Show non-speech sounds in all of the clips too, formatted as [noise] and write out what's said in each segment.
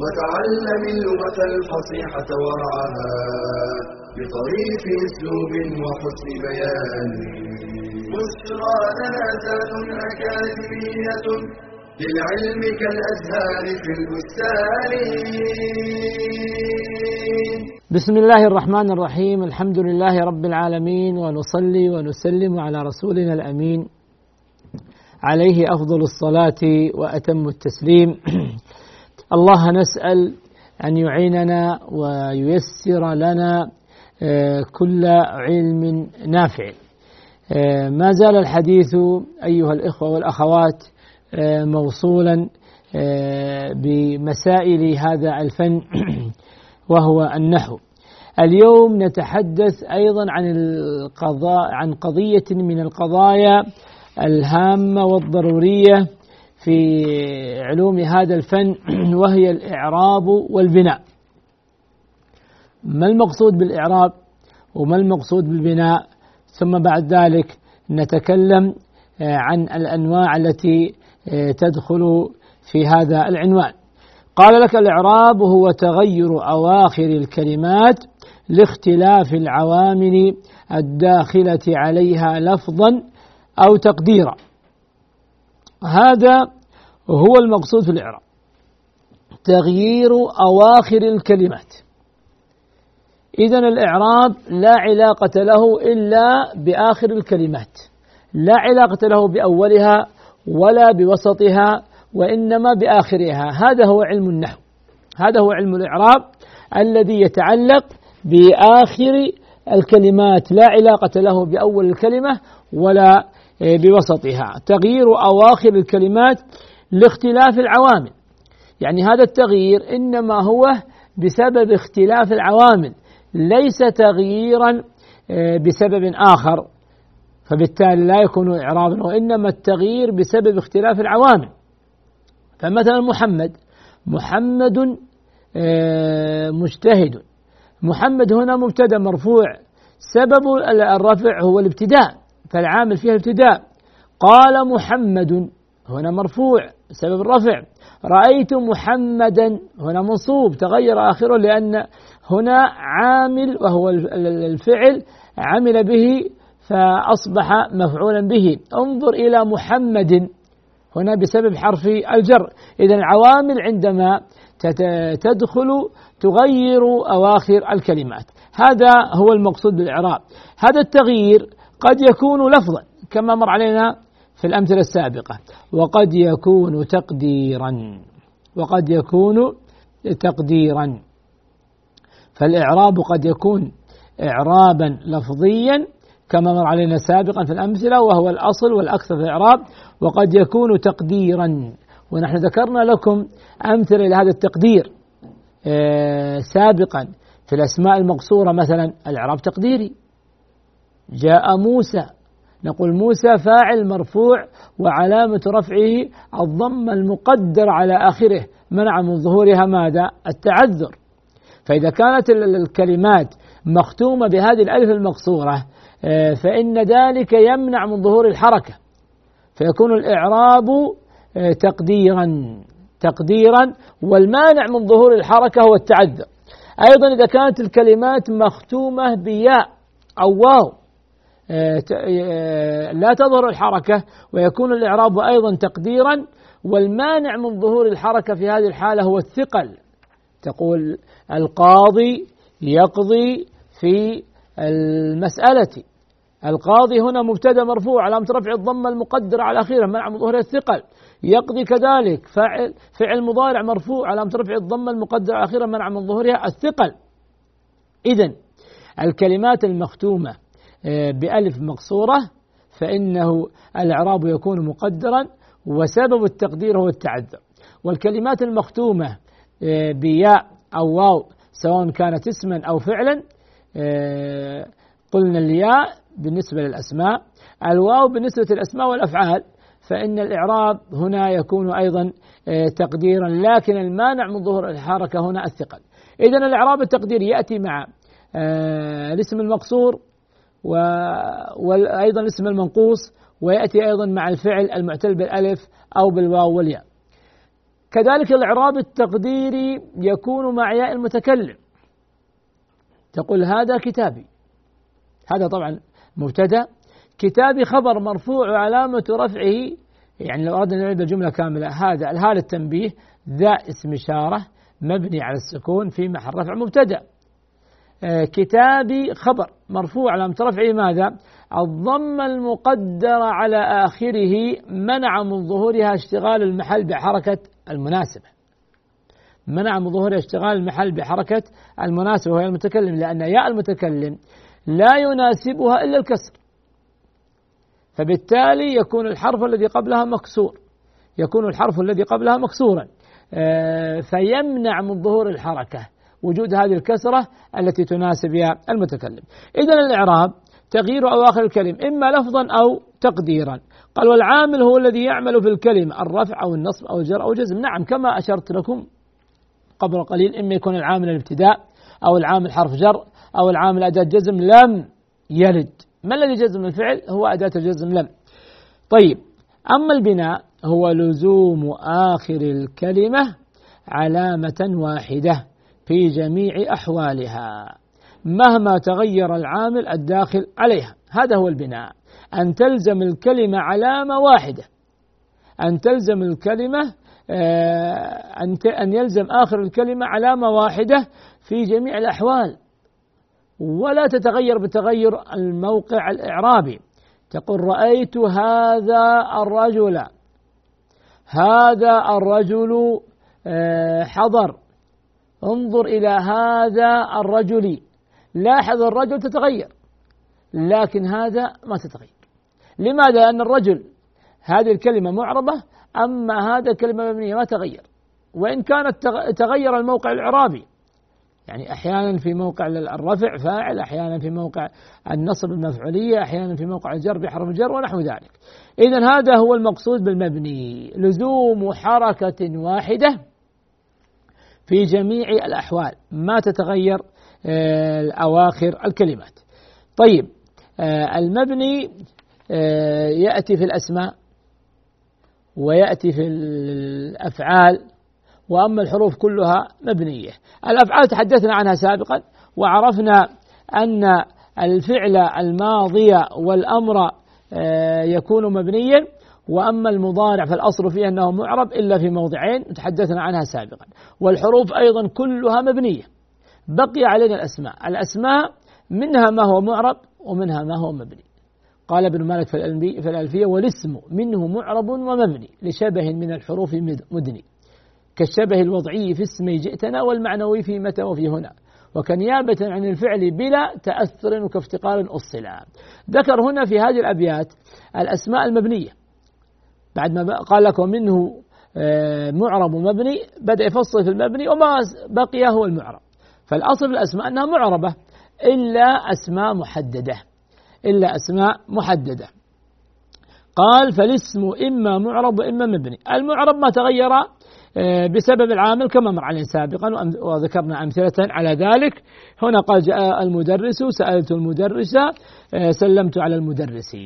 وتعلم اللغة الفصيحة ورعاها بطريف أسلوب وحسن بيان. بشرى لنا زاد أكاديمية للعلم كالأزهار في البستان. بسم الله الرحمن الرحيم. الحمد لله رب العالمين ونصلي ونسلم على رسولنا الأمين. عليه أفضل الصلاة وأتم التسليم. [clears throat] الله نسأل أن يعيننا وييسر لنا كل علم نافع. ما زال الحديث أيها الإخوة والأخوات موصولا بمسائل هذا الفن [clears throat] وهو النحو. اليوم نتحدث أيضا عن القضاء عن قضية من القضايا الهامة والضرورية في علوم هذا الفن [clears throat] وهي الإعراب والبناء. ما المقصود بالإعراب وما المقصود بالبناء؟ ثم بعد ذلك نتكلم عن الأنواع التي تدخل في هذا العنوان. قال لك الإعراب هو تغير أواخر الكلمات لاختلاف العوامل الداخلة عليها لفظا أو تقديرا. هذا هو المقصود في الإعراب. تغيير أواخر الكلمات. إذا الإعراب لا علاقة له إلا بآخر الكلمات. لا علاقة له بأولها ولا بوسطها وإنما بآخرها. هذا هو علم النحو. هذا هو علم الإعراب الذي يتعلق بآخر الكلمات. لا علاقة له بأول الكلمة ولا بوسطها. تغيير أواخر الكلمات لاختلاف العوامل. يعني هذا التغيير إنما هو بسبب اختلاف العوامل ليس تغييرا بسبب آخر. فبالتالي لا يكون إعرابا وإنما التغيير بسبب اختلاف العوامل. فمثلا محمد. محمد مجتهد. محمد هنا مبتدأ مرفوع. سبب الرفع هو الابتداء. فالعامل فيها الابتداء قال محمد هنا مرفوع سبب الرفع رأيت محمدا هنا منصوب تغير آخره لأن هنا عامل وهو الفعل عمل به فأصبح مفعولا به. انظر إلى محمد هنا بسبب حرف الجر. إذا العوامل عندما تدخل تغير أواخر الكلمات. هذا هو المقصود بالإعراب. هذا التغيير قد يكون لفظا كما مر علينا في الأمثلة السابقة. وقد يكون تقديرا وقد يكون تقديرا. فالإعراب قد يكون إعرابا لفظيا كما مر علينا سابقا في الأمثلة وهو الأصل والأكثر في الإعراب. وقد يكون تقديرا. ونحن ذكرنا لكم أمثلة لهذا التقدير سابقا في الأسماء المقصورة مثلا الإعراب تقديري. جاء موسى. نقول موسى فاعل مرفوع وعلامة رفعه الضم المقدر على آخره. منع من ظهورها ماذا؟ التعذر. فإذا كانت الكلمات مختومة بهذه الألف المقصورة فإن ذلك يمنع من ظهور الحركة. فيكون الإعراب تقديرا تقديرا والمانع من ظهور الحركة هو التعذر. أيضا إذا كانت الكلمات مختومة بياء أو واو لا تظهر الحركة ويكون الإعراب أيضا تقديرا والمانع من ظهور الحركة في هذه الحالة هو الثقل. تقول القاضي يقضي في المسألة. القاضي هنا مبتدأ مرفوع علامة رفع الضمة المقدرة على أخيرا منع من ظهور الثقل. يقضي كذلك فعل فعل مضارع مرفوع علامة رفع الضمة المقدرة على أخيرا منع من ظهورها الثقل. إذا الكلمات المختومة بألف مقصورة فإنه الإعراب يكون مقدرا وسبب التقدير هو التعذر. والكلمات المختومة بياء أو واو سواء كانت اسما أو فعلا آه، قلنا الياء بالنسبة للأسماء. الواو بالنسبة للأسماء والأفعال فإن الإعراب هنا يكون أيضا آه، تقديرا لكن المانع من ظهور الحركة هنا الثقل. إذا الإعراب التقديري يأتي مع آه، الاسم المقصور وأيضا الاسم المنقوص ويأتي أيضا مع الفعل المعتل بالألف أو بالواو والياء. كذلك الإعراب التقديري يكون مع ياء المتكلم. تقول هذا كتابي. هذا طبعا مبتدأ. كتابي خبر مرفوع وعلامة رفعه. يعني لو أردنا نعيد الجملة كاملة هذا الهال التنبيه ذا اسم إشارة مبني على السكون في محل رفع مبتدأ. كتابي خبر مرفوع علامة رفعه ماذا؟ الضمة المقدرة على آخره منع من ظهورها اشتغال المحل بحركة المناسبة. منع من ظهورها اشتغال المحل بحركة المناسبة وهي المتكلم لأن ياء المتكلم لا يناسبها إلا الكسر. فبالتالي يكون الحرف الذي قبلها مكسور. يكون الحرف الذي قبلها مكسورا. آه، فيمنع من ظهور الحركة. وجود هذه الكسرة التي تناسب المتكلم. إذا الإعراب تغيير أواخر الكلم إما لفظا أو تقديرا. قال والعامل هو الذي يعمل في الكلمة الرفع أو النصب أو الجر أو الجزم نعم كما أشرت لكم قبل قليل إما يكون العامل الابتداء أو العامل حرف جر أو العامل أداة جزم لم يلد. ما الذي جزم الفعل؟ هو أداة الجزم لم. طيب أما البناء هو لزوم آخر الكلمة علامة واحدة. في جميع أحوالها مهما تغير العامل الداخل عليها. هذا هو البناء. أن تلزم الكلمة علامة واحدة. أن تلزم الكلمة آه، أن يلزم آخر الكلمة علامة واحدة في جميع الأحوال. ولا تتغير بتغير الموقع الإعرابي. تقول رأيت هذا الرجل. هذا الرجل آه، حضر. انظر إلى هذا الرجل. لاحظ الرجل تتغير لكن هذا ما تتغير. لماذا؟ لأن الرجل هذه الكلمة معربة أما هذا الكلمة مبنية ما تغير. وإن كانت تغير الموقع الإعرابي يعني أحيانا في موقع الرفع فاعل أحيانا في موقع النصب المفعولية أحيانا في موقع الجر بحرف الجر ونحو ذلك. إذا هذا هو المقصود بالمبني لزوم حركة واحدة. في جميع الأحوال ما تتغير آه، أواخر الكلمات. طيب آه، المبني آه، يأتي في الأسماء ويأتي في الأفعال وأما الحروف كلها مبنية. الأفعال تحدثنا عنها سابقا وعرفنا أن الفعل الماضي والأمر يكون مبنيا. وأما المضارع فالأصل فيه أنه معرب إلا في موضعين تحدثنا عنها سابقا. والحروف أيضا كلها مبنية. بقي علينا الأسماء. الأسماء منها ما هو معرب ومنها ما هو مبني. قال ابن مالك في الألفية والاسم منه معرب ومبني. لشبه من الحروف مدني. كالشبه الوضعي في اسم جئتنا والمعنوي في متى وفي هنا. وكنيابة عن الفعل بلا تأثر وكافتقار أصلا. ذكر هنا في هذه الأبيات الأسماء المبنية. بعد ما قال لك ومنه آه، معرب ومبني بدأ يفصل في المبني وما بقي هو المعرب. فالأصل في الأسماء أنها معربة إلا أسماء محددة. إلا أسماء محددة. قال فالاسم إما معرب وإما مبني. المعرب ما تغير بسبب العامل كما مر عليه سابقا وذكرنا أمثلة على ذلك. هنا قال جاء المدرس سألت المدرس آه، سلمت على المدرس.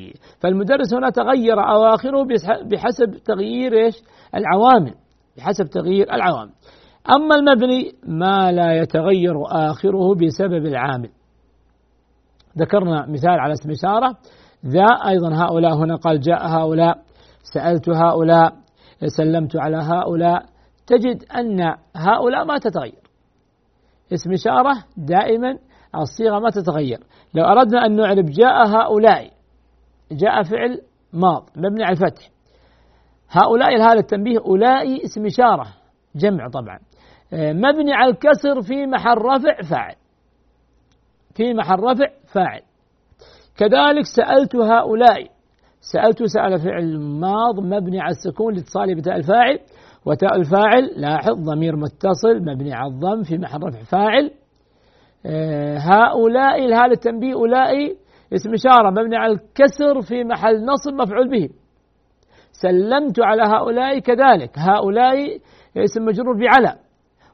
فالمدرس هنا تغير أواخره بحسب تغيير إيش؟ العوامل بحسب تغيير العوامل. أما المبني ما لا يتغير آخره بسبب العامل. ذكرنا مثال على اسم إشارة. ذا أيضا هؤلاء هنا قال جاء هؤلاء سألت هؤلاء. سلمت على هؤلاء تجد أن هؤلاء ما تتغير. اسم إشارة دائما الصيغة ما تتغير. لو أردنا أن نعرب جاء هؤلاء جاء فعل ماض مبني على الفتح. هؤلاء هذا التنبيه أولئي اسم إشارة جمع طبعا. مبني على الكسر في محل رفع فاعل. في محل رفع فاعل. كذلك سألت هؤلاء سألت سأل فعل ماض مبني على السكون لاتصاله بتاء الفاعل وتاء الفاعل لاحظ ضمير متصل مبني على الضم في محل رفع فاعل. آه، هؤلاء الهاء التنبيه أولئك اسم إشارة مبني على الكسر في محل نصب مفعول به. سلمت على هؤلاء كذلك. هؤلاء اسم مجرور بعلى.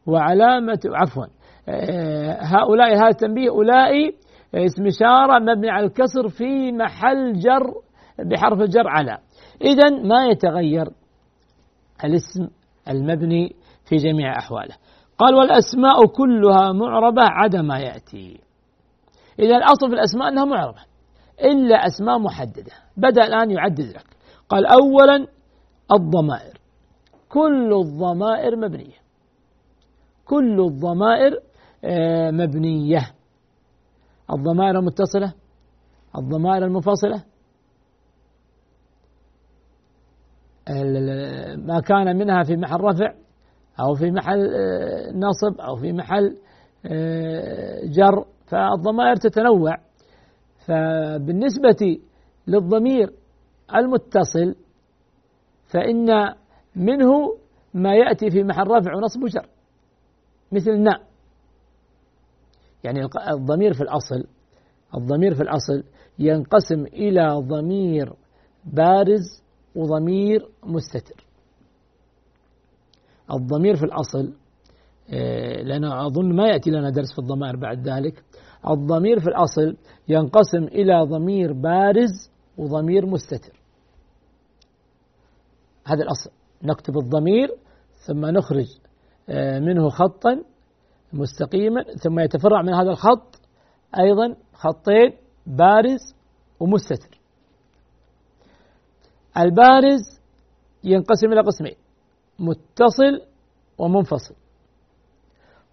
وعلامة عفوا. آه، هؤلاء هذا التنبيه أولئك اسم إشارة مبني على الكسر في محل جر بحرف الجر على. إذا ما يتغير الاسم المبني في جميع أحواله. قال والأسماء كلها معربة عدا ما يأتي. إذا الأصل في الأسماء أنها معربة. إلا أسماء محددة. بدأ الآن يعدد لك. قال أولا الضمائر. كل الضمائر مبنية. كل الضمائر آه، مبنية. الضمائر المتصلة الضمائر المنفصلة ما كان منها في محل رفع أو في محل آه، نصب أو في محل آه، جر فالضمائر تتنوع. فبالنسبة للضمير المتصل فإن منه ما يأتي في محل رفع ونصب وجر مثل نا يعني الضمير في الأصل الضمير في الأصل ينقسم إلى ضمير بارز وضمير مستتر. الضمير في الأصل آه، لأن أظن ما يأتي لنا درس في الضمائر بعد ذلك. الضمير في الأصل ينقسم إلى ضمير بارز وضمير مستتر. هذا الأصل. نكتب الضمير ثم نخرج آه، منه خطا مستقيما ثم يتفرع من هذا الخط أيضا خطين بارز ومستتر. البارز ينقسم إلى قسمين متصل ومنفصل.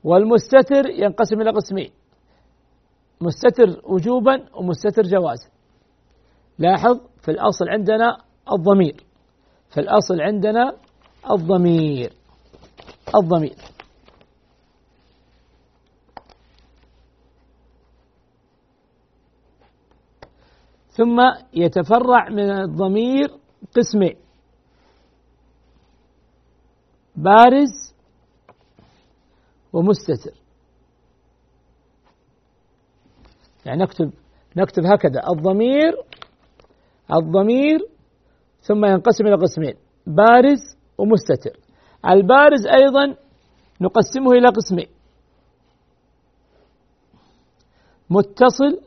والمستتر ينقسم إلى قسمين مستتر وجوبا ومستتر جوازا. لاحظ في الأصل عندنا الضمير في الأصل عندنا الضمير الضمير. ثم يتفرع من الضمير قسمين بارز ومستتر. يعني نكتب نكتب هكذا. الضمير الضمير ثم ينقسم إلى قسمين. بارز ومستتر. البارز أيضا نقسمه إلى قسمين. متصل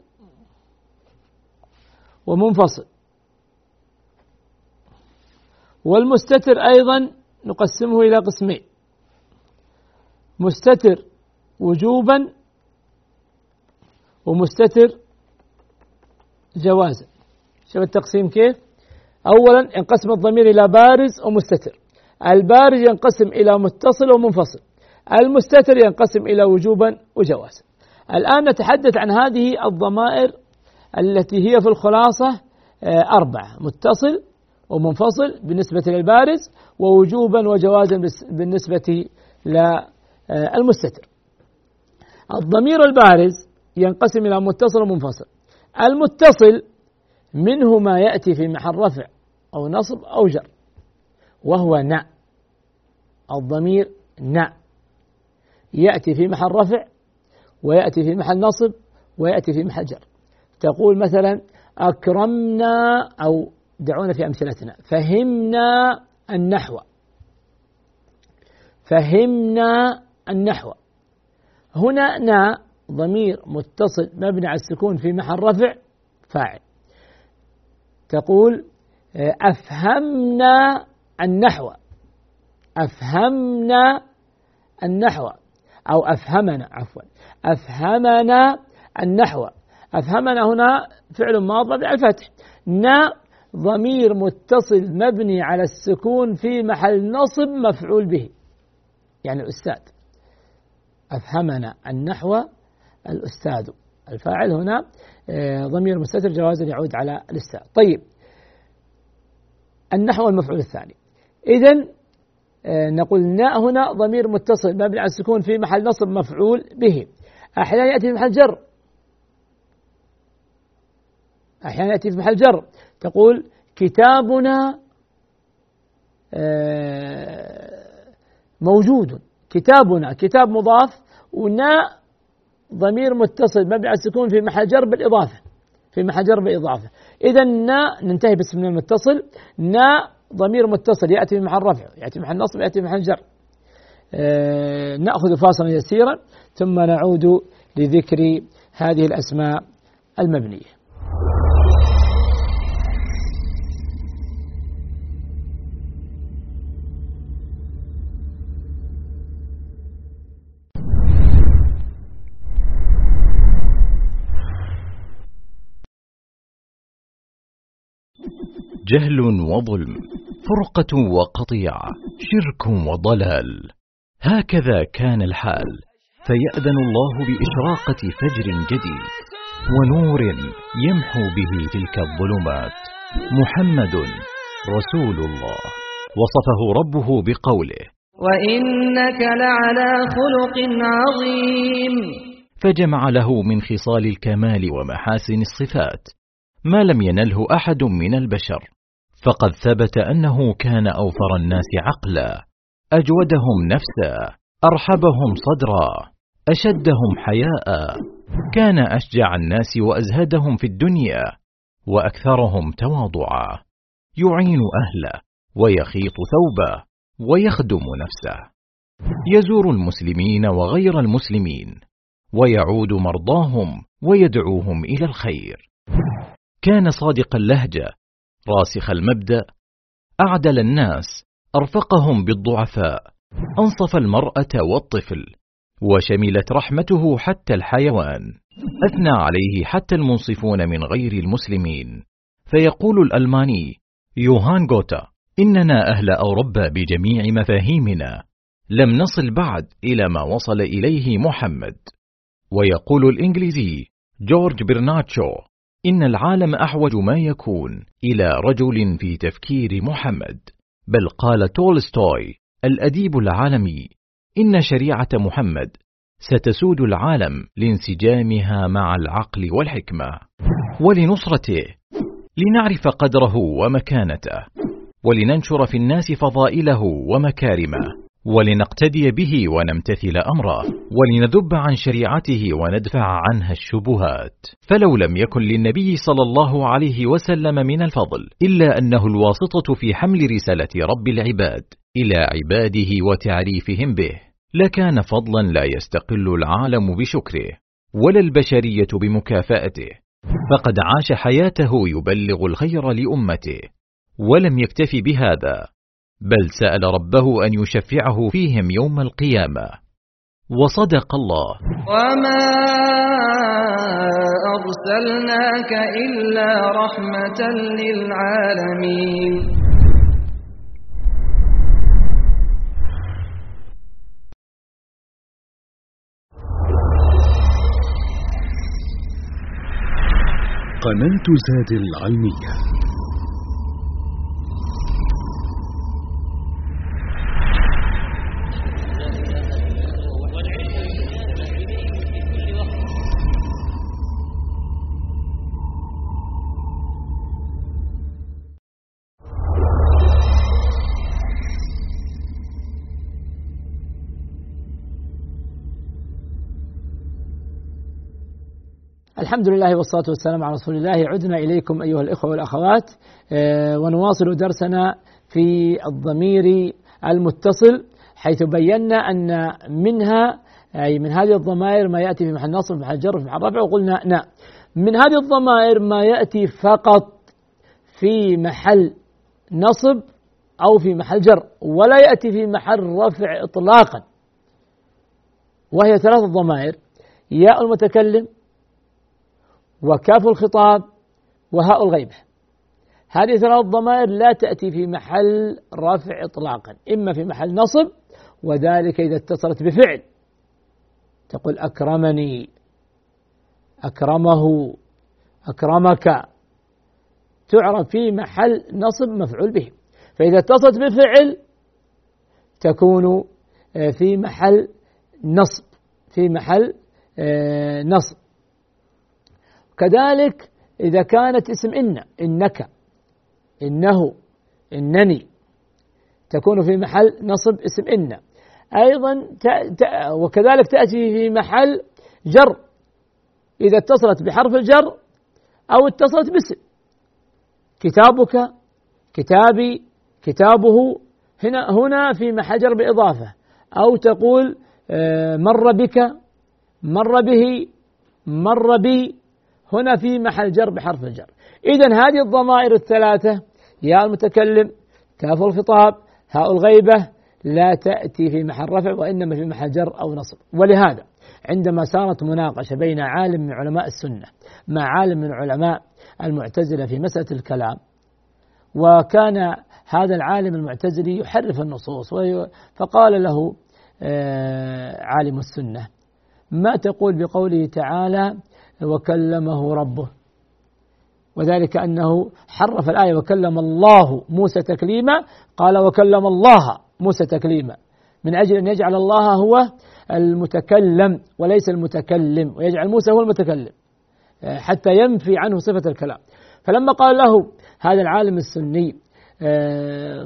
ومنفصل. والمستتر أيضا نقسمه إلى قسمين. مستتر وجوبا ومستتر جوازا. شوف التقسيم كيف؟ أولا ينقسم الضمير إلى بارز ومستتر. البارز ينقسم إلى متصل ومنفصل. المستتر ينقسم إلى وجوبا وجوازا الآن نتحدث عن هذه الضمائر التي هي في الخلاصة آه، أربعة. متصل ومنفصل بالنسبة للبارز ووجوبا وجوازا بالنسبة للمستتر الضمير البارز ينقسم إلى متصل ومنفصل. المتصل منه ما يأتي في محل رفع أو نصب أو جر وهو نا الضمير نا يأتي في محل رفع ويأتي في محل نصب ويأتي في محل جر. تقول مثلا أكرمنا أو دعونا في أمثلتنا. فهمنا النحو. فهمنا النحو. هنا نا ضمير متصل مبني على السكون في محل رفع فاعل. تقول أفهمنا النحو. أفهمنا النحو. أو أفهمنا عفوا. أفهمنا النحو. أفهمنا هنا فعل ماض على الفتح. نا ضمير متصل مبني على السكون في محل نصب مفعول به. يعني الأستاذ أفهمنا النحو الأستاذ. الفاعل هنا آه، ضمير مستتر جوازا يعود على الأستاذ. طيب. النحو المفعول الثاني. إذا آه، نقول ناء هنا ضمير متصل مبني على السكون في محل نصب مفعول به. أحيانا يأتي في محل جر. أحيانا يأتي في محل جر. تقول كتابنا آه، موجود. كتابنا كتاب مضاف وناء ضمير متصل. مبني على السكون في محل جر بالإضافة. في محل جر بالإضافة. إذا ناء ننتهي باسم المتصل. ناء ضمير متصل. يأتي في محل رفع. يأتي في محل نصب. يأتي في محل جر. آه نأخذ فاصلا يسيرا. ثم نعود لذكر هذه الأسماء المبنية. جهل وظلم فرقة وقطيعة شرك وضلال. هكذا كان الحال فيأذن الله بإشراقة فجر جديد ونور يمحو به تلك الظلمات. محمد رسول الله. وصفه ربه بقوله وإنك لعلى خلق عظيم. فجمع له من خصال الكمال ومحاسن الصفات ما لم ينله أحد من البشر. فقد ثبت أنه كان أوفر الناس عقلا. أجودهم نفسا أرحبهم صدرا أشدهم حياء. كان أشجع الناس وأزهدهم في الدنيا وأكثرهم تواضعا. يعين أهله ويخيط ثوبه ويخدم نفسه. يزور المسلمين وغير المسلمين ويعود مرضاهم ويدعوهم إلى الخير. كان صادق اللهجة راسخ المبدأ أعدل الناس أرفقهم بالضعفاء أنصف المرأة والطفل وشملت رحمته حتى الحيوان. أثنى عليه حتى المنصفون من غير المسلمين. فيقول الألماني يوهان غوتا إننا أهل أوروبا بجميع مفاهيمنا. لم نصل بعد إلى ما وصل إليه محمد. ويقول الإنجليزي جورج برناتشو إن العالم أحوج ما يكون إلى رجل في تفكير محمد. بل قال تولستوي الأديب العالمي إن شريعة محمد ستسود العالم لانسجامها مع العقل والحكمة. ولنصرته لنعرف قدره ومكانته. ولننشر في الناس فضائله ومكارمه. ولنقتدي به ونمتثل أمره ولنذب عن شريعته وندفع عنها الشبهات. فلو لم يكن للنبي صلى الله عليه وسلم من الفضل إلا أنه الواسطة في حمل رسالة رب العباد إلى عباده وتعريفهم به لكان فضلا لا يستقل العالم بشكره ولا البشرية بمكافأته. فقد عاش حياته يبلغ الخير لأمته ولم يكتف بهذا. بل سأل ربه أن يشفعه فيهم يوم القيامة. وصدق الله. وما ارسلناك الا رحمه للعالمين. قناة زاد العلمية. الحمد لله والصلاة والسلام على رسول الله. عدنا إليكم أيها الإخوة والأخوات. آه، ونواصل درسنا في الضمير المتصل حيث بينا أن منها أي من هذه الضمائر ما يأتي في محل نصب في محل جر في محل رفع وقلنا نعم من هذه الضمائر ما يأتي فقط في محل نصب أو في محل جر ولا يأتي في محل رفع إطلاقا. وهي ثلاث ضمائر. ياء المتكلم وكاف الخطاب وهاء الغيبة. هذه ثلاث ضمائر لا تأتي في محل رفع إطلاقا إما في محل نصب وذلك إذا اتصلت بفعل. تقول أكرمني أكرمه أكرمك. تعرف في محل نصب مفعول به. فإذا اتصلت بفعل تكون آه، في محل نصب في محل آه، نصب. كذلك إذا كانت اسم إن إنك إنه إنني تكون في محل نصب اسم إن. أيضا وكذلك تأتي في محل جر. إذا اتصلت بحرف الجر أو اتصلت باسم. كتابك كتابي كتابه هنا هنا في محل جر بإضافة. أو تقول آه، مر بك مر به مر بي. هنا في محل جر بحرف الجر. إذا هذه الضمائر الثلاثة يا المتكلم كاف الخطاب هاء الغيبة لا تأتي في محل رفع وإنما في محل جر أو نصب. ولهذا عندما صارت مناقشة بين عالم من علماء السنة مع عالم من علماء المعتزلة في مسألة الكلام وكان هذا العالم المعتزلي يحرف النصوص فقال له آه، عالم السنة ما تقول بقوله تعالى وكلمه ربه. وذلك أنه حرف الآية وكلم الله موسى تكليما قال وكلم الله موسى تكليما. من أجل أن يجعل الله هو المتكلم وليس المتكلم ويجعل موسى هو المتكلم حتى ينفي عنه صفة الكلام. فلما قال له هذا العالم السني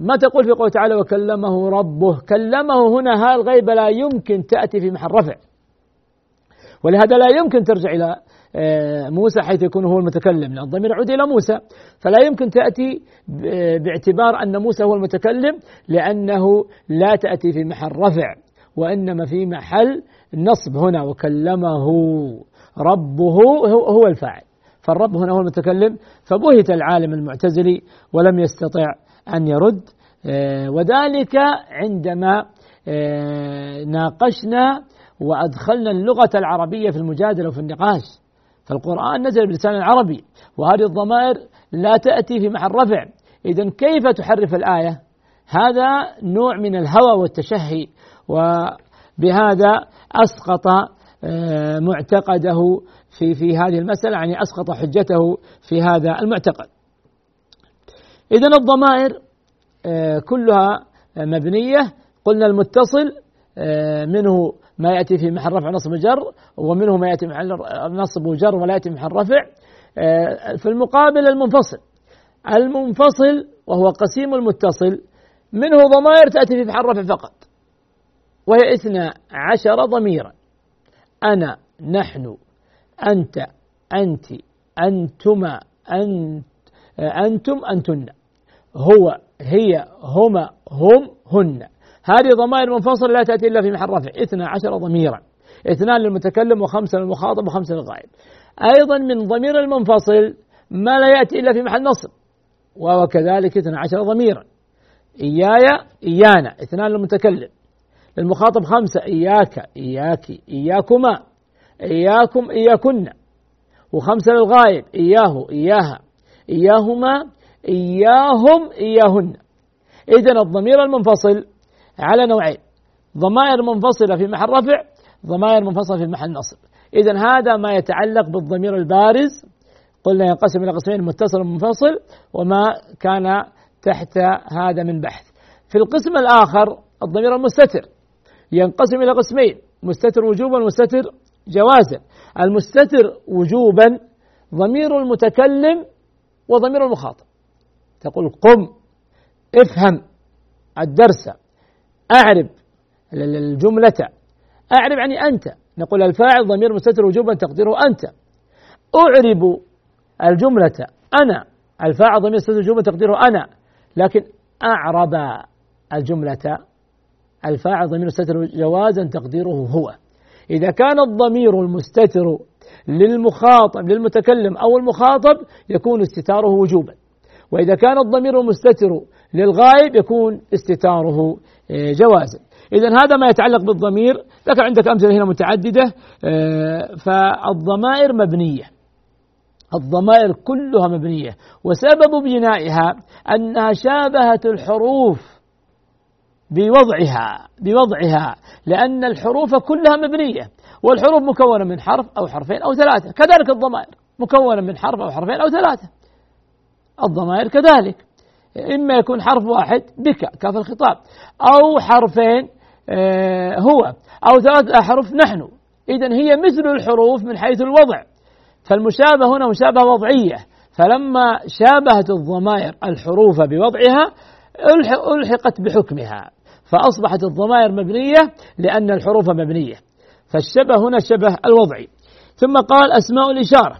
ما تقول في قوله تعالى وكلمه ربه؟ كلمه هنا ها الغيبة لا يمكن تأتي في محل رفع. ولهذا لا يمكن ترجع إلى موسى حيث يكون هو المتكلم. لأن الضمير يعود إلى موسى. فلا يمكن تأتي باعتبار أن موسى هو المتكلم لأنه لا تأتي في محل رفع وإنما في محل نصب هنا وكلمه ربه هو الفاعل. فالرب هنا هو المتكلم. فبهت العالم المعتزلي ولم يستطع أن يرد. آه، وذلك عندما آه، ناقشنا وأدخلنا اللغة العربية في المجادلة وفي النقاش. فالقرآن نزل بلسان العربي وهذه الضمائر لا تأتي في محل رفع. إذا كيف تحرف الآية؟ هذا نوع من الهوى والتشهي وبهذا أسقط آه، معتقده في في هذه المسألة يعني أسقط حجته في هذا المعتقد. إذا الضمائر آه، كلها مبنية. قلنا المتصل آه، منه ما يأتي في محل رفع نصب جر ومنه ما يأتي محل نصب وجر ولا يأتي محل رفع. في المقابل المنفصل. المنفصل وهو قسيم المتصل منه ضمائر تأتي في محل رفع فقط. وهي اثنا عشر ضميرا. أنا نحن أنت أنت أنتما أنت أنتم أنتن. هو هي هما هم هن. هذه ضمائر منفصلة لا تأتي إلا في محل رفع. اثنا عشر ضميرا. اثنان للمتكلم وخمسة للمخاطب وخمسة للغائب. أيضا من ضمير المنفصل ما لا يأتي إلا في محل نصب. كذلك اثنا عشر ضميرا. إياي إيانا. اثنان للمتكلم. للمخاطب خمسة. إياك إياك إياكما. إياكم إياكن وخمسة للغايب إياه إياها. إياهما إياهم إياهن. إذا الضمير المنفصل على نوعين. ضمائر منفصلة في محل رفع ضمائر منفصلة في محل نصب. إذا هذا ما يتعلق بالضمير البارز. قلنا ينقسم إلى قسمين متصل ومنفصل وما كان تحت هذا من بحث. في القسم الآخر الضمير المستتر. ينقسم إلى قسمين مستتر وجوبا ومستتر جوازا. المستتر وجوبا ضمير المتكلم وضمير المخاطب. تقول قم افهم الدرس. أعرب الجملة. أعرب يعني أنت. نقول الفاعل ضمير مستتر وجوبا تقديره أنت. أعرب الجملة. أنا. الفاعل ضمير مستتر وجوبا تقديره أنا. لكن أعرب الجملة. الفاعل ضمير مستتر جوازا تقديره هو. إذا كان الضمير المستتر للمخاطب للمتكلم أو المخاطب يكون استتاره وجوبا. وإذا كان الضمير المستتر للغائب يكون استتاره آه، جوازا. إذا هذا ما يتعلق بالضمير. لكن عندك أمثلة هنا متعددة. آه، فالضمائر مبنية. الضمائر كلها مبنية. وسبب بنائها أنها شابهت الحروف بوضعها بوضعها لأن الحروف كلها مبنية. والحروف مكونة من حرف أو حرفين أو ثلاثة. كذلك الضمائر مكونة من حرف أو حرفين أو ثلاثة. الضمائر كذلك. إما يكون حرف واحد بك كاف الخطاب. أو حرفين آه، هو. أو ثلاثة أحرف نحن. إذا هي مثل الحروف من حيث الوضع. فالمشابهة هنا مشابهة وضعية. فلما شابهت الضمائر الحروف بوضعها ألحقت بحكمها. فأصبحت الضمائر مبنية لأن الحروف مبنية. فالشبه هنا شبه الوضعي. ثم قال أسماء الإشارة.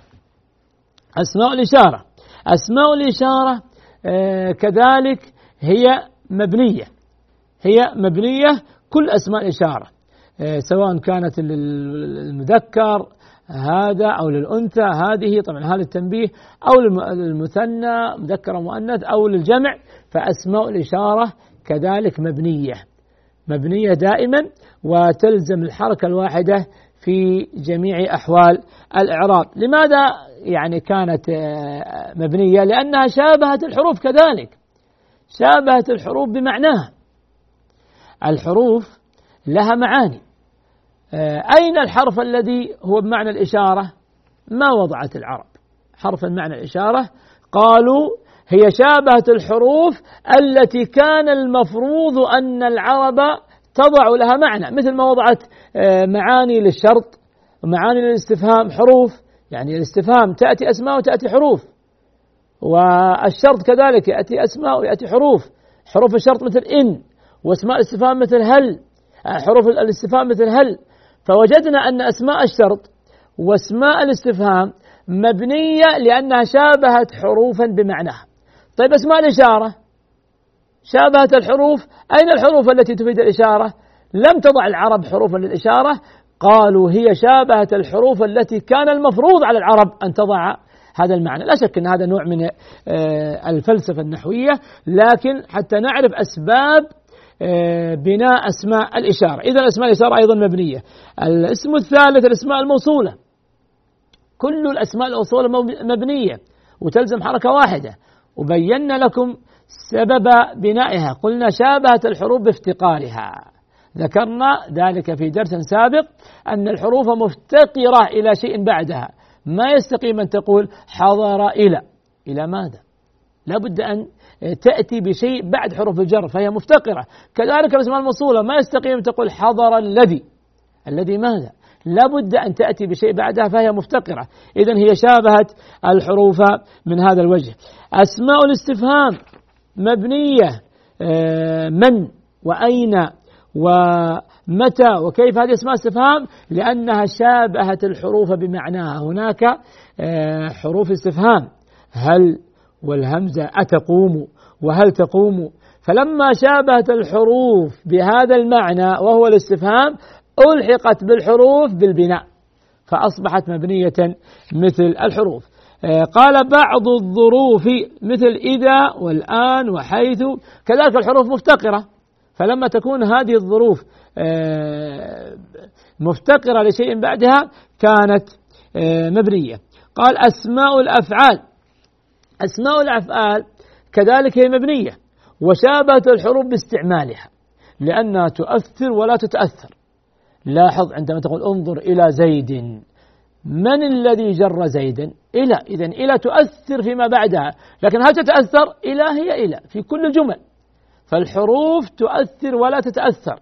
أسماء الإشارة. أسماء الإشارة كذلك هي مبنية. هي مبنية كل أسماء الإشارة آه، سواء كانت للمذكر هذا أو للأنثى هذه طبعا هذا التنبيه أو للمثنى مذكر ومؤنث أو للجمع فأسماء الإشارة كذلك مبنية. مبنية دائما وتلزم الحركة الواحدة في جميع أحوال الإعراب. لماذا يعني كانت آه، مبنية؟ لأنها شابهت الحروف كذلك. شابهت الحروف بمعناها. الحروف لها معاني. آه، أين الحرف الذي هو بمعنى الإشارة؟ ما وضعت العرب. حرف المعنى الإشارة قالوا هي شابهت الحروف التي كان المفروض أن العرب تضع لها معنى مثل ما وضعت معاني للشرط ومعاني للاستفهام حروف. يعني الاستفهام تأتي أسماء وتأتي حروف. والشرط كذلك يأتي أسماء ويأتي حروف. حروف الشرط مثل إن وأسماء الاستفهام مثل هل. آه، حروف الاستفهام مثل هل. فوجدنا أن أسماء الشرط وأسماء الاستفهام مبنية لأنها شابهت حروفا بمعناها. طيب أسماء الإشارة؟ شابهت الحروف؟ أين الحروف التي تفيد الإشارة؟ لم تضع العرب حروفا للإشارة قالوا هي شابهت الحروف التي كان المفروض على العرب أن تضع هذا المعنى. لا شك أن هذا نوع من آه، الفلسفة النحوية لكن حتى نعرف أسباب آه، بناء أسماء الإشارة. إذا أسماء الإشارة أيضا مبنية. الاسم الثالث الأسماء الموصولة. كل الأسماء الموصولة مبنية وتلزم حركة واحدة. وبينا لكم سبب بنائها. قلنا شابهت الحروف بافتقارها. ذكرنا ذلك في درس سابق أن الحروف مفتقرة إلى شيء بعدها. ما يستقيم أن تقول حضر إلى. إلى ماذا؟ لا بد أن تأتي بشيء بعد حروف الجر فهي مفتقرة. كذلك الأسماء الموصولة ما يستقيم تقول حضر الذي. الذي ماذا؟ لا بد أن تأتي بشيء بعدها فهي مفتقرة. إذا هي شابهت الحروف من هذا الوجه. أسماء الاستفهام مبنية آه، من وأين ومتى وكيف هذه أسماء استفهام؟ لأنها شابهت الحروف بمعناها. هناك آه، حروف استفهام. هل والهمزة أتقوم وهل تقوم؟ فلما شابهت الحروف بهذا المعنى وهو الاستفهام ألحقت بالحروف بالبناء فأصبحت مبنية مثل الحروف. آه، قال بعض الظروف مثل إذا والآن وحيث كذلك الحروف مفتقرة. فلما تكون هذه الظروف آه، مفتقرة لشيء بعدها كانت آه، مبنية. قال أسماء الأفعال. أسماء الأفعال كذلك هي مبنية. وشابهت الحروف باستعمالها لأنها تؤثر ولا تتأثر. لاحظ عندما تقول انظر إلى زيد. من الذي جر زيدا إلى. إذا إلى تؤثر فيما بعدها. لكن هل تتأثر؟ إلى هي إلى. في كل الجمل فالحروف تؤثر ولا تتأثر.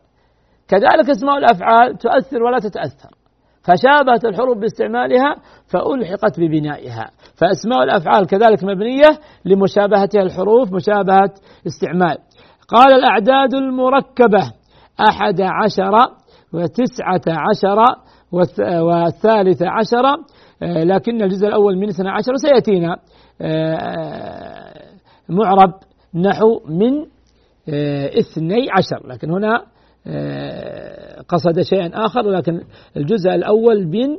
كذلك اسماء الأفعال تؤثر ولا تتأثر. فشابهت الحروف باستعمالها فألحقت ببنائها. فأسماء الأفعال كذلك مبنية لمشابهتها الحروف مشابهة استعمال. قال الأعداد المركبة أحد عشر وتسعة عشر والثالثة عشر لكن الجزء الأول من اثنى عشر سيأتينا آه، معرب نحو من اثني عشر. لكن هنا قصد شيئا آخر لكن الجزء الأول من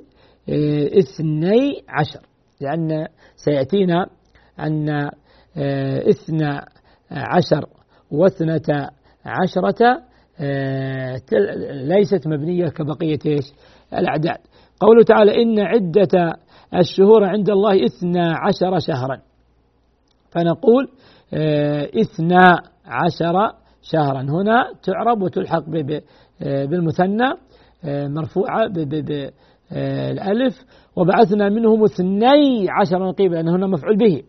اثني عشر. لأن سيأتينا أن اثنى عشر واثنة عشرة ليست مبنية كبقية إيش؟ الأعداد. قوله تعالى إن عدة الشهور عند الله إثنى عشر شهرا. فنقول آه، إثنى عشر شهرا. هنا تعرب وتلحق آه، بالمثنى آه، مرفوعة بالألف وبعثنا منهم اثني عشر نقيبا لأن هنا مفعول به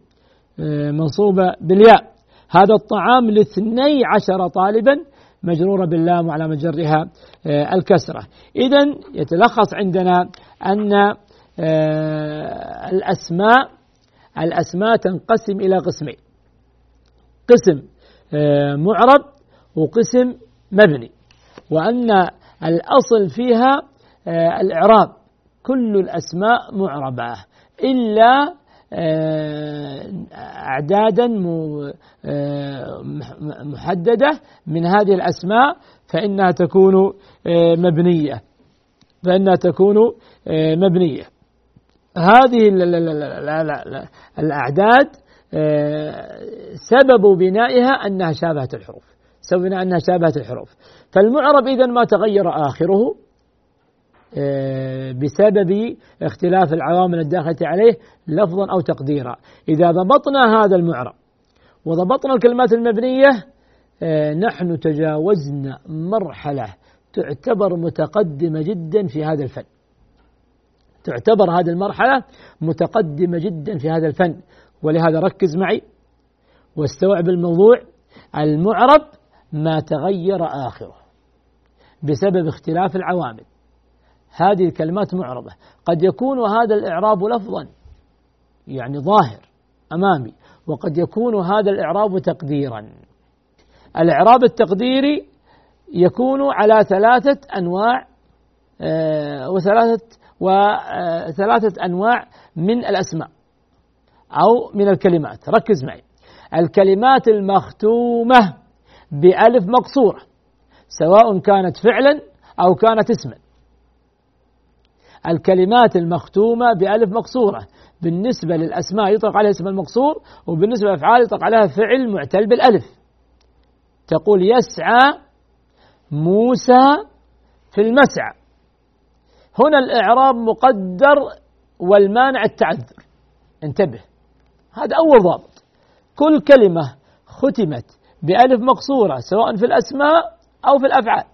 منصوبة بالياء. هذا الطعام لاثني عشر طالبا مجرورة باللام وعلى مجرها آه، الكسرة. إذا يتلخص عندنا أن آه، الأسماء الأسماء تنقسم إلى قسمين. قسم آه، معرب وقسم مبني وأن الأصل فيها آه، الإعراب كل الأسماء معربة إلا آه، أعدادا آه، محددة من هذه الأسماء فإنها تكون مبنية فإنها تكون مبنية. هذه الأعداد سبب بنائها أنها شابهت الحروف. سبب أنها شابهت الحروف. فالمعرب إذا ما تغير آخره بسبب اختلاف العوامل الداخلة عليه لفظا أو تقديرا. إذا ضبطنا هذا المعرب وضبطنا الكلمات المبنية نحن تجاوزنا مرحلة تعتبر متقدمة جدا في هذا الفن. تعتبر هذه المرحلة متقدمة جدا في هذا الفن. ولهذا ركز معي واستوعب الموضوع. المعرب ما تغير آخره بسبب اختلاف العوامل. هذه الكلمات معربة. قد يكون هذا الإعراب لفظا يعني ظاهر أمامي وقد يكون هذا الإعراب تقديرا. الإعراب التقديري يكون على ثلاثة أنواع آه، وثلاثة وثلاثة أنواع من الأسماء. أو من الكلمات. ركز معي. الكلمات المختومة بألف مقصورة سواء كانت فعلا أو كانت اسما. الكلمات المختومة بألف مقصورة بالنسبة للأسماء يطلق عليها اسم المقصور وبالنسبة للأفعال يطلق عليها فعل معتل بالألف. تقول يسعى موسى في المسعى. هنا الإعراب مقدر والمانع التعذر. انتبه. هذا أول ضابط. كل كلمة ختمت بألف مقصورة سواء في الأسماء أو في الأفعال.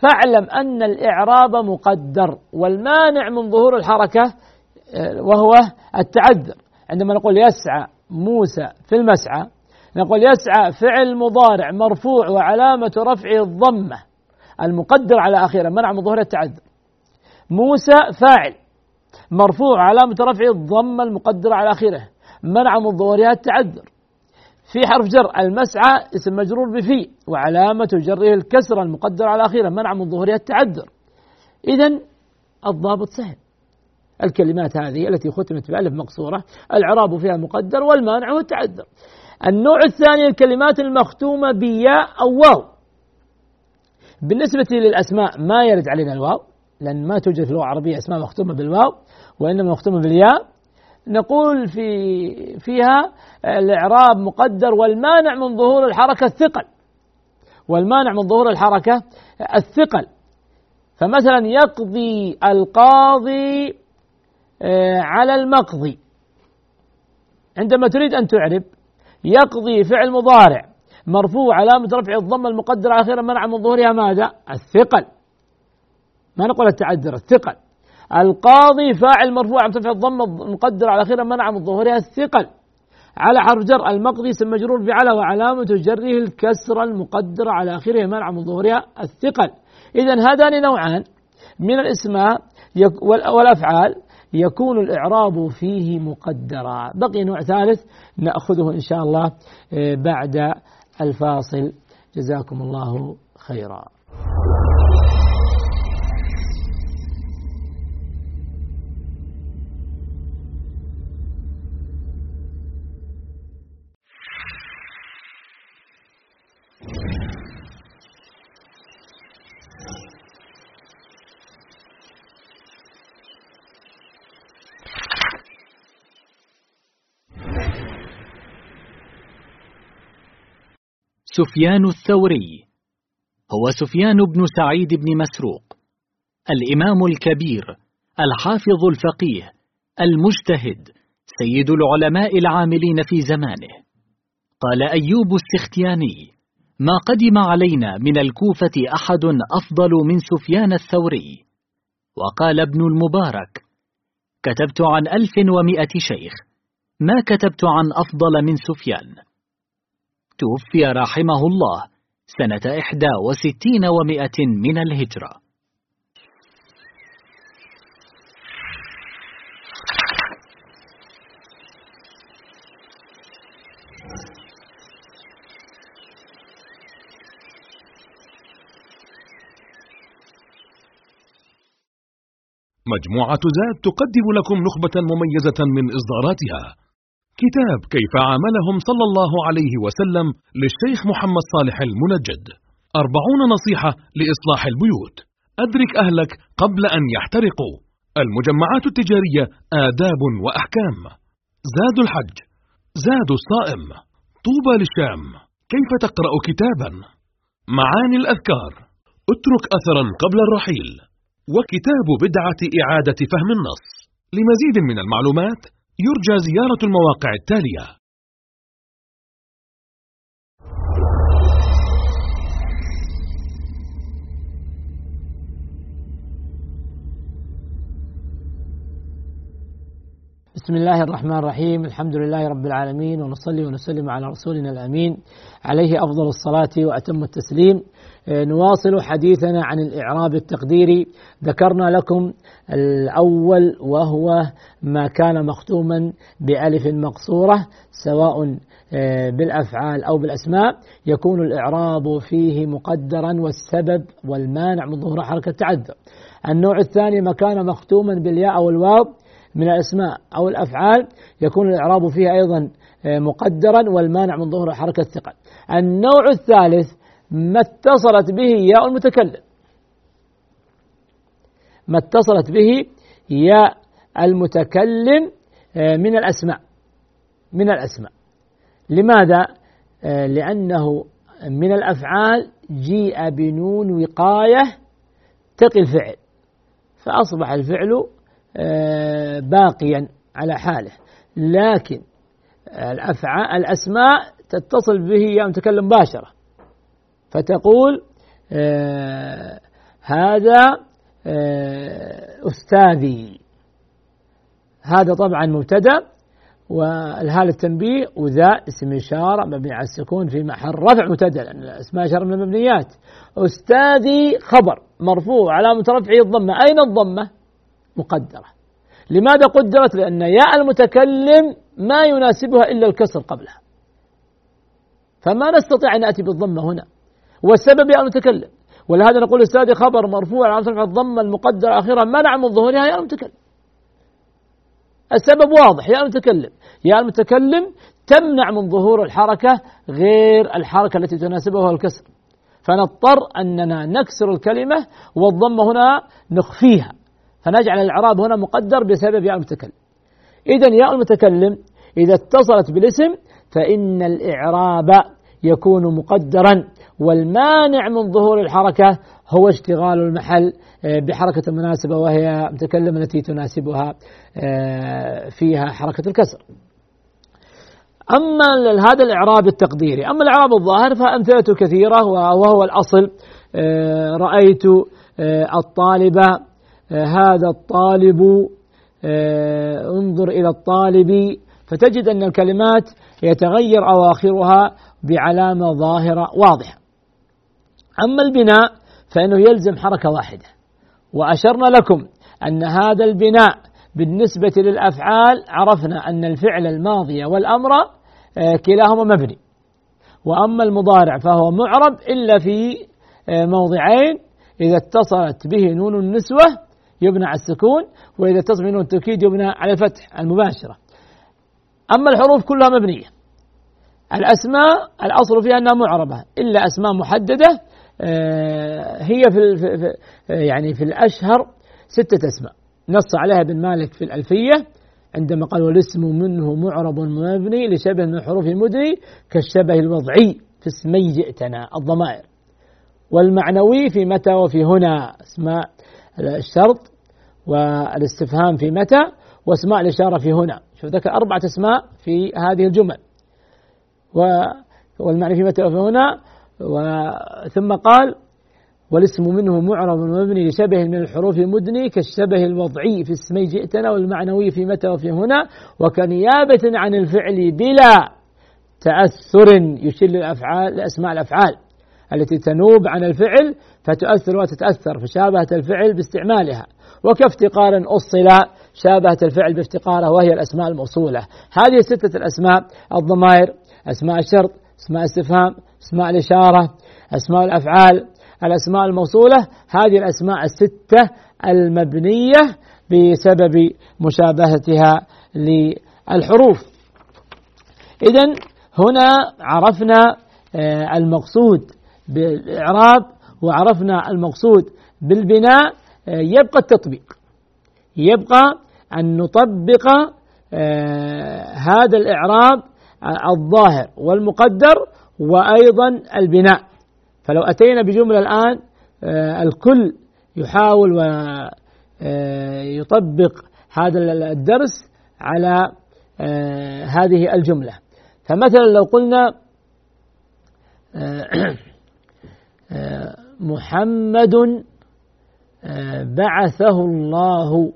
فاعلم أن الإعراب مقدر والمانع من ظهور الحركة آه، وهو التعذر. عندما نقول يسعى موسى في المسعى نقول يسعى فعل مضارع مرفوع وعلامة رفعه الضمة المقدر على آخره منع من ظهور التعذر. موسى فاعل مرفوع علامة رفعه الضمة المقدرة على آخره منع من ظهورها التعذر. في حرف جر المسعى اسم مجرور بفي وعلامة جره الكسرة المقدرة على آخره منع من ظهورها التعذر. إذا الضابط سهل. الكلمات هذه التي ختمت بألف مقصورة العراب فيها مقدر والمانع هو التعذر. النوع الثاني الكلمات المختومة بياء أو واو. بالنسبة للأسماء ما يرد علينا الواو لأن ما توجد في اللغة العربية أسماء مختومة بالواو وإنما مختومة بالياء. نقول في فيها الإعراب مقدر والمانع من ظهور الحركة الثقل. والمانع من ظهور الحركة الثقل. فمثلا يقضي القاضي آه، على المقضي. عندما تريد أن تعرب يقضي فعل مضارع مرفوع علامة رفع الضمة المقدرة أخيرا منع من ظهورها ماذا؟ الثقل. ما نقول التعذر الثقل. القاضي فاعل مرفوع عن ترفع الضمة المقدرة على آخره منع من ظهورها الثقل. على حرف جر المقضي اسم مجرور بعلى وعلامة جره الكسرة المقدرة على آخره منع من ظهورها الثقل. إذا هذان نوعان من الإسماء والأفعال يكون الإعراب فيه مقدرا. بقي نوع ثالث نأخذه إن شاء الله آه، بعد الفاصل. جزاكم الله خيرا. سفيان الثوري هو سفيان بن سعيد بن مسروق الإمام الكبير الحافظ الفقيه المجتهد سيد العلماء العاملين في زمانه. قال أيوب السختياني ما قدم علينا من الكوفة أحد أفضل من سفيان الثوري وقال ابن المبارك كتبت عن ألف ومائة شيخ ما كتبت عن أفضل من سفيان توفي رحمه الله سنة إحدى وستين ومائة من الهجرة. مجموعة زاد تقدم لكم نخبة مميزة من إصداراتها. كتاب كيف عاملهم صلى الله عليه وسلم للشيخ محمد صالح المنجد. أربعون نصيحة لإصلاح البيوت. أدرك أهلك قبل أن يحترقوا. المجمعات التجارية آداب وأحكام. زاد الحج. زاد الصائم. طوبى للشام. كيف تقرأ كتابا؟ معاني الأذكار. اترك أثرا قبل الرحيل. وكتاب بدعة إعادة فهم النص. لمزيد من المعلومات يرجى زيارة المواقع التالية. بسم الله الرحمن الرحيم. الحمد لله رب العالمين ونصلي ونسلم على رسولنا الأمين. عليه أفضل الصلاة وأتم التسليم. آه، نواصل حديثنا عن الإعراب التقديري ذكرنا لكم الأول وهو ما كان مختوما بألف مقصورة سواء آه، بالأفعال أو بالأسماء. يكون الإعراب فيه مقدرا والسبب والمانع من ظهور حركة تعذر النوع الثاني ما كان مختوما بالياء أو الواو من الأسماء أو الأفعال يكون الإعراب فيها أيضا آه، مقدرا والمانع من ظهور حركة الثقل. النوع الثالث ما اتصلت به ياء المتكلم. ما اتصلت به ياء المتكلم آه، من الأسماء. من الأسماء. لماذا؟ آه، لأنه من الأفعال جيء بنون وقاية تقي الفعل. فأصبح الفعل باقيا على حاله. لكن الأفعال الأسماء تتصل به يا متكلم مباشرة. فتقول آه هذا آه أستاذي. هذا طبعا مبتدأ والهال التنبيه وذا اسم إشارة مبني على السكون في محل رفع مبتدأ لأن الأسماء إشارة من المبنيات. أستاذي خبر مرفوع علامة رفعه الضمة. أين الضمة؟ مقدرة. لماذا قدرت؟ لأن ياء المتكلم ما يناسبها إلا الكسر قبلها. فما نستطيع أن نأتي بالضمة هنا. والسبب ياء المتكلم. ولهذا نقول أستاذي خبر مرفوع رفع الضمة المقدرة أخيرا. منع من ظهورها ياء المتكلم. السبب واضح. ياء المتكلم. ياء المتكلم تمنع من ظهور الحركة غير الحركة التي تناسبها الكسر. فنضطر أننا نكسر الكلمة والضمة هنا نخفيها. فنجعل الإعراب هنا مقدر بسبب ياء المتكلم. إذا ياء المتكلم إذا اتصلت بالاسم فإن الإعراب يكون مقدرا والمانع من ظهور الحركة هو اشتغال المحل آه، بحركة مناسبة وهي متكلم التي تناسبها آه، فيها حركة الكسر. أما هذا الإعراب التقديري أما الإعراب الظاهر فأمثلته كثيرة وهو الأصل آه، رأيت الطالبة هذا الطالب آه، انظر إلى الطالب فتجد أن الكلمات يتغير أواخرها بعلامة ظاهرة واضحة. أما البناء فإنه يلزم حركة واحدة. وأشرنا لكم أن هذا البناء بالنسبة للأفعال عرفنا أن الفعل الماضي والأمر آه، كلاهما مبني. وأما المضارع فهو معرب إلا في آه، موضعين إذا اتصلت به نون النسوة يبنى على السكون وإذا اتصل منه التوكيد يبنى على الفتح المباشرة. أما الحروف كلها مبنية. الأسماء الأصل فيها أنها معربة. إلا أسماء محددة آه، هي في, في يعني في الأشهر ستة أسماء. نص عليها ابن مالك في الألفية عندما قال والاسم منه معرب مبني لشبه من حروف المدني كالشبه الوضعي في اسمي جئتنا الضمائر. والمعنوي في متى وفي هنا اسماء الشرط. والاستفهام في متى واسماء الإشارة في هنا. شوف ذكر أربعة أسماء في هذه الجمل. والمعنى في متى وفي هنا. ثم قال والاسم منه معرب مبني لشبه من الحروف مدني كالشبه الوضعي في اسمي جئتنا والمعنوي في متى وفي هنا. وكنيابة عن الفعل بلا تأثر يشير للأفعال لأسماء الأفعال التي تنوب عن الفعل فتؤثر وتتأثر فشابهت الفعل باستعمالها. وكافتقار أصل شابهت الفعل بافتقاره وهي الأسماء الموصولة. هذه ستة الأسماء الضمائر أسماء الشرط أسماء الاستفهام أسماء الإشارة أسماء الأفعال. الأسماء الموصولة هذه الأسماء الستة المبنية بسبب مشابهتها للحروف. إذا هنا عرفنا آه، المقصود بالإعراب وعرفنا المقصود بالبناء. يبقى التطبيق. يبقى أن نطبق آه، هذا الإعراب الظاهر والمقدر وأيضا البناء. فلو أتينا بجملة الآن الكل يحاول ويطبق هذا الدرس على هذه الجملة. فمثلا لو قلنا [clears throat] محمد بعثه الله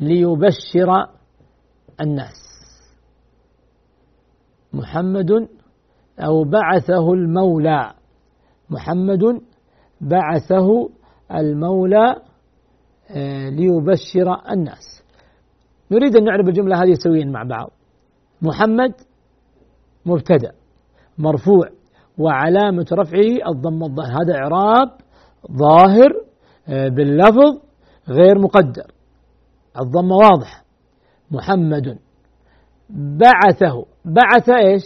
ليبشر الناس. محمد أو بعثه المولى. محمد بعثه المولى ليبشر الناس. نريد أن نعرف الجملة هذه سويا مع بعض. محمد مبتدأ مرفوع. وعلامة رفعه الضم الظاهر هذا إعراب ظاهر آه، باللفظ غير مقدر. الضمة واضحة محمد بعثه. بعث إيش؟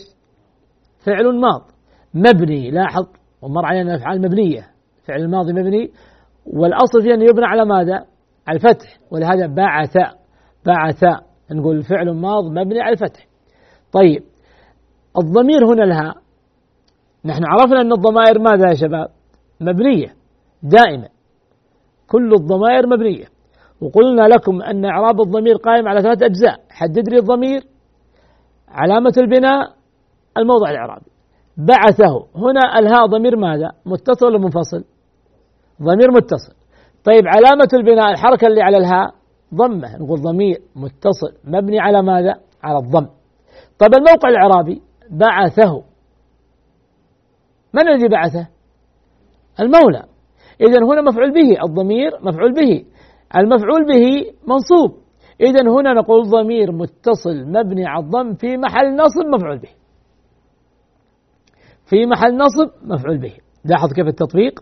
فعل ماض. مبني لاحظ ومر علينا الأفعال مبنية. فعل الماضي مبني. والأصل فيه انه يبنى على ماذا؟ على الفتح. ولهذا بعث. بعث. نقول فعل ماض مبني على الفتح. طيب الضمير هنا لها نحن عرفنا أن الضمائر ماذا يا شباب؟ مبنية دائما كل الضمائر مبنية. وقلنا لكم أن إعراب الضمير قائم على ثلاث أجزاء. حدد لي الضمير علامة البناء الموضع الإعرابي. بعثه. هنا الهاء ضمير ماذا؟ متصل ولا منفصل؟ ضمير متصل. طيب علامة البناء الحركة اللي على الهاء ضمة. نقول ضمير متصل مبني على ماذا؟ على الضم. طيب الموقع الإعرابي بعثه. من الذي بعثه؟ المولى. إذا هنا مفعول به الضمير مفعول به. المفعول به منصوب. إذا هنا نقول ضمير متصل مبني على الضم في محل نصب مفعول به. في محل نصب مفعول به. لاحظ كيف التطبيق؟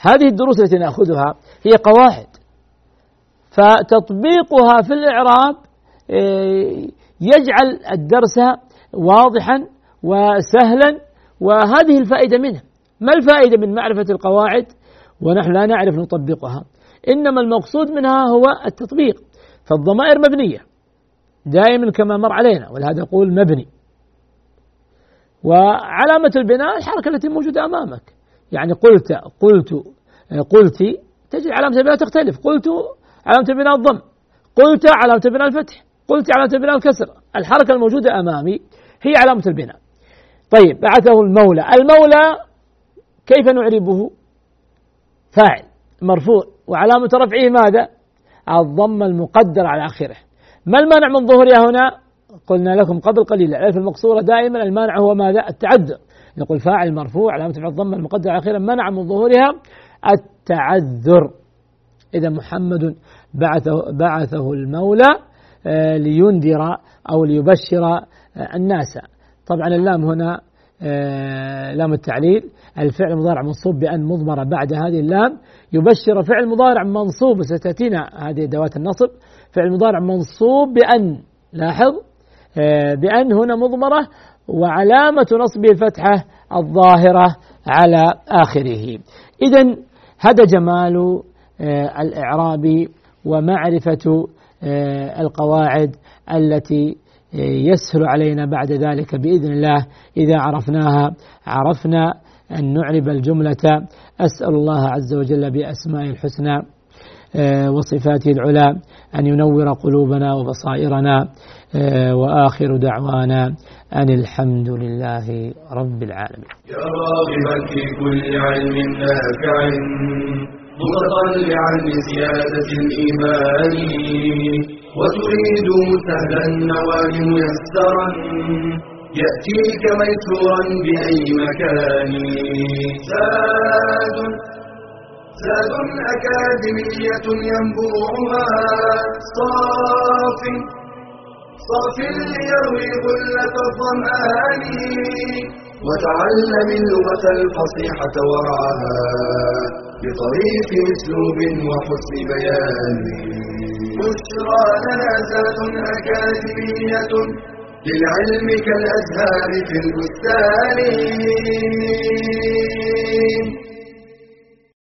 هذه الدروس التي نأخذها هي قواعد. فتطبيقها في الإعراب آه، يجعل الدرس واضحا وسهلا وهذه الفائدة منه ما الفائدة من معرفة القواعد؟ ونحن لا نعرف نطبقها. إنما المقصود منها هو التطبيق. فالضمائر مبنية. دائما كما مر علينا. ولهذا يقول مبني. وعلامة البناء الحركة التي موجودة أمامك. يعني قلت قلت قلت تجد علامة البناء تختلف. قلت علامة البناء الضم. قلت علامة البناء الفتح. قلت علامة البناء الكسر. الحركة الموجودة أمامي هي علامة البناء. طيب بعثه المولى. المولى كيف نعربه؟ فاعل مرفوع. وعلامة رفعه ماذا؟ الضم المقدر على آخره. ما المانع من ظهورها هنا؟ قلنا لكم قبل قليل الألف المقصورة دائما المانع هو ماذا؟ التعذر. نقول فاعل مرفوع علامة رفع الضم المقدر آخره منع من ظهورها التعذر. إذا محمد بعثه, بعثه المولى آه، لينذر أو ليبشر الناس. طبعا اللام هنا آه، لام التعليل. الفعل المضارع منصوب بأن مضمرة بعد هذه اللام. يبشر فعل مضارع منصوب ستأتينا هذه أدوات النصب. فعل مضارع منصوب بأن لاحظ بأن هنا مضمرة وعلامة نصبه الفتحة الظاهرة على آخره. إذا هذا جمال الإعراب ومعرفة آه، القواعد التي آه، يسهل علينا بعد ذلك بإذن الله إذا عرفناها. عرفنا أن نعرب الجملة أسأل الله عز وجل باسمائه الحسنى آه، وصفاته العلى أن ينور قلوبنا وبصائرنا وآخر دعوانا أن الحمد لله رب العالمين. يا راغبا في كل علم نافع متطلعا لزيادة الإيمان. وتريد سهلا النوال ميسرا يأتيك ميسورا بأي مكان. زاد زاد أكاديمية ينبوعها. صاف صاف ليروي غلة الظمآن. وتعلم اللغة الفصيحة ورعاها بطريق اسلوب وحسن بيان. بشرى جنازات أكاديمية للعلم كالأزهار في البستان.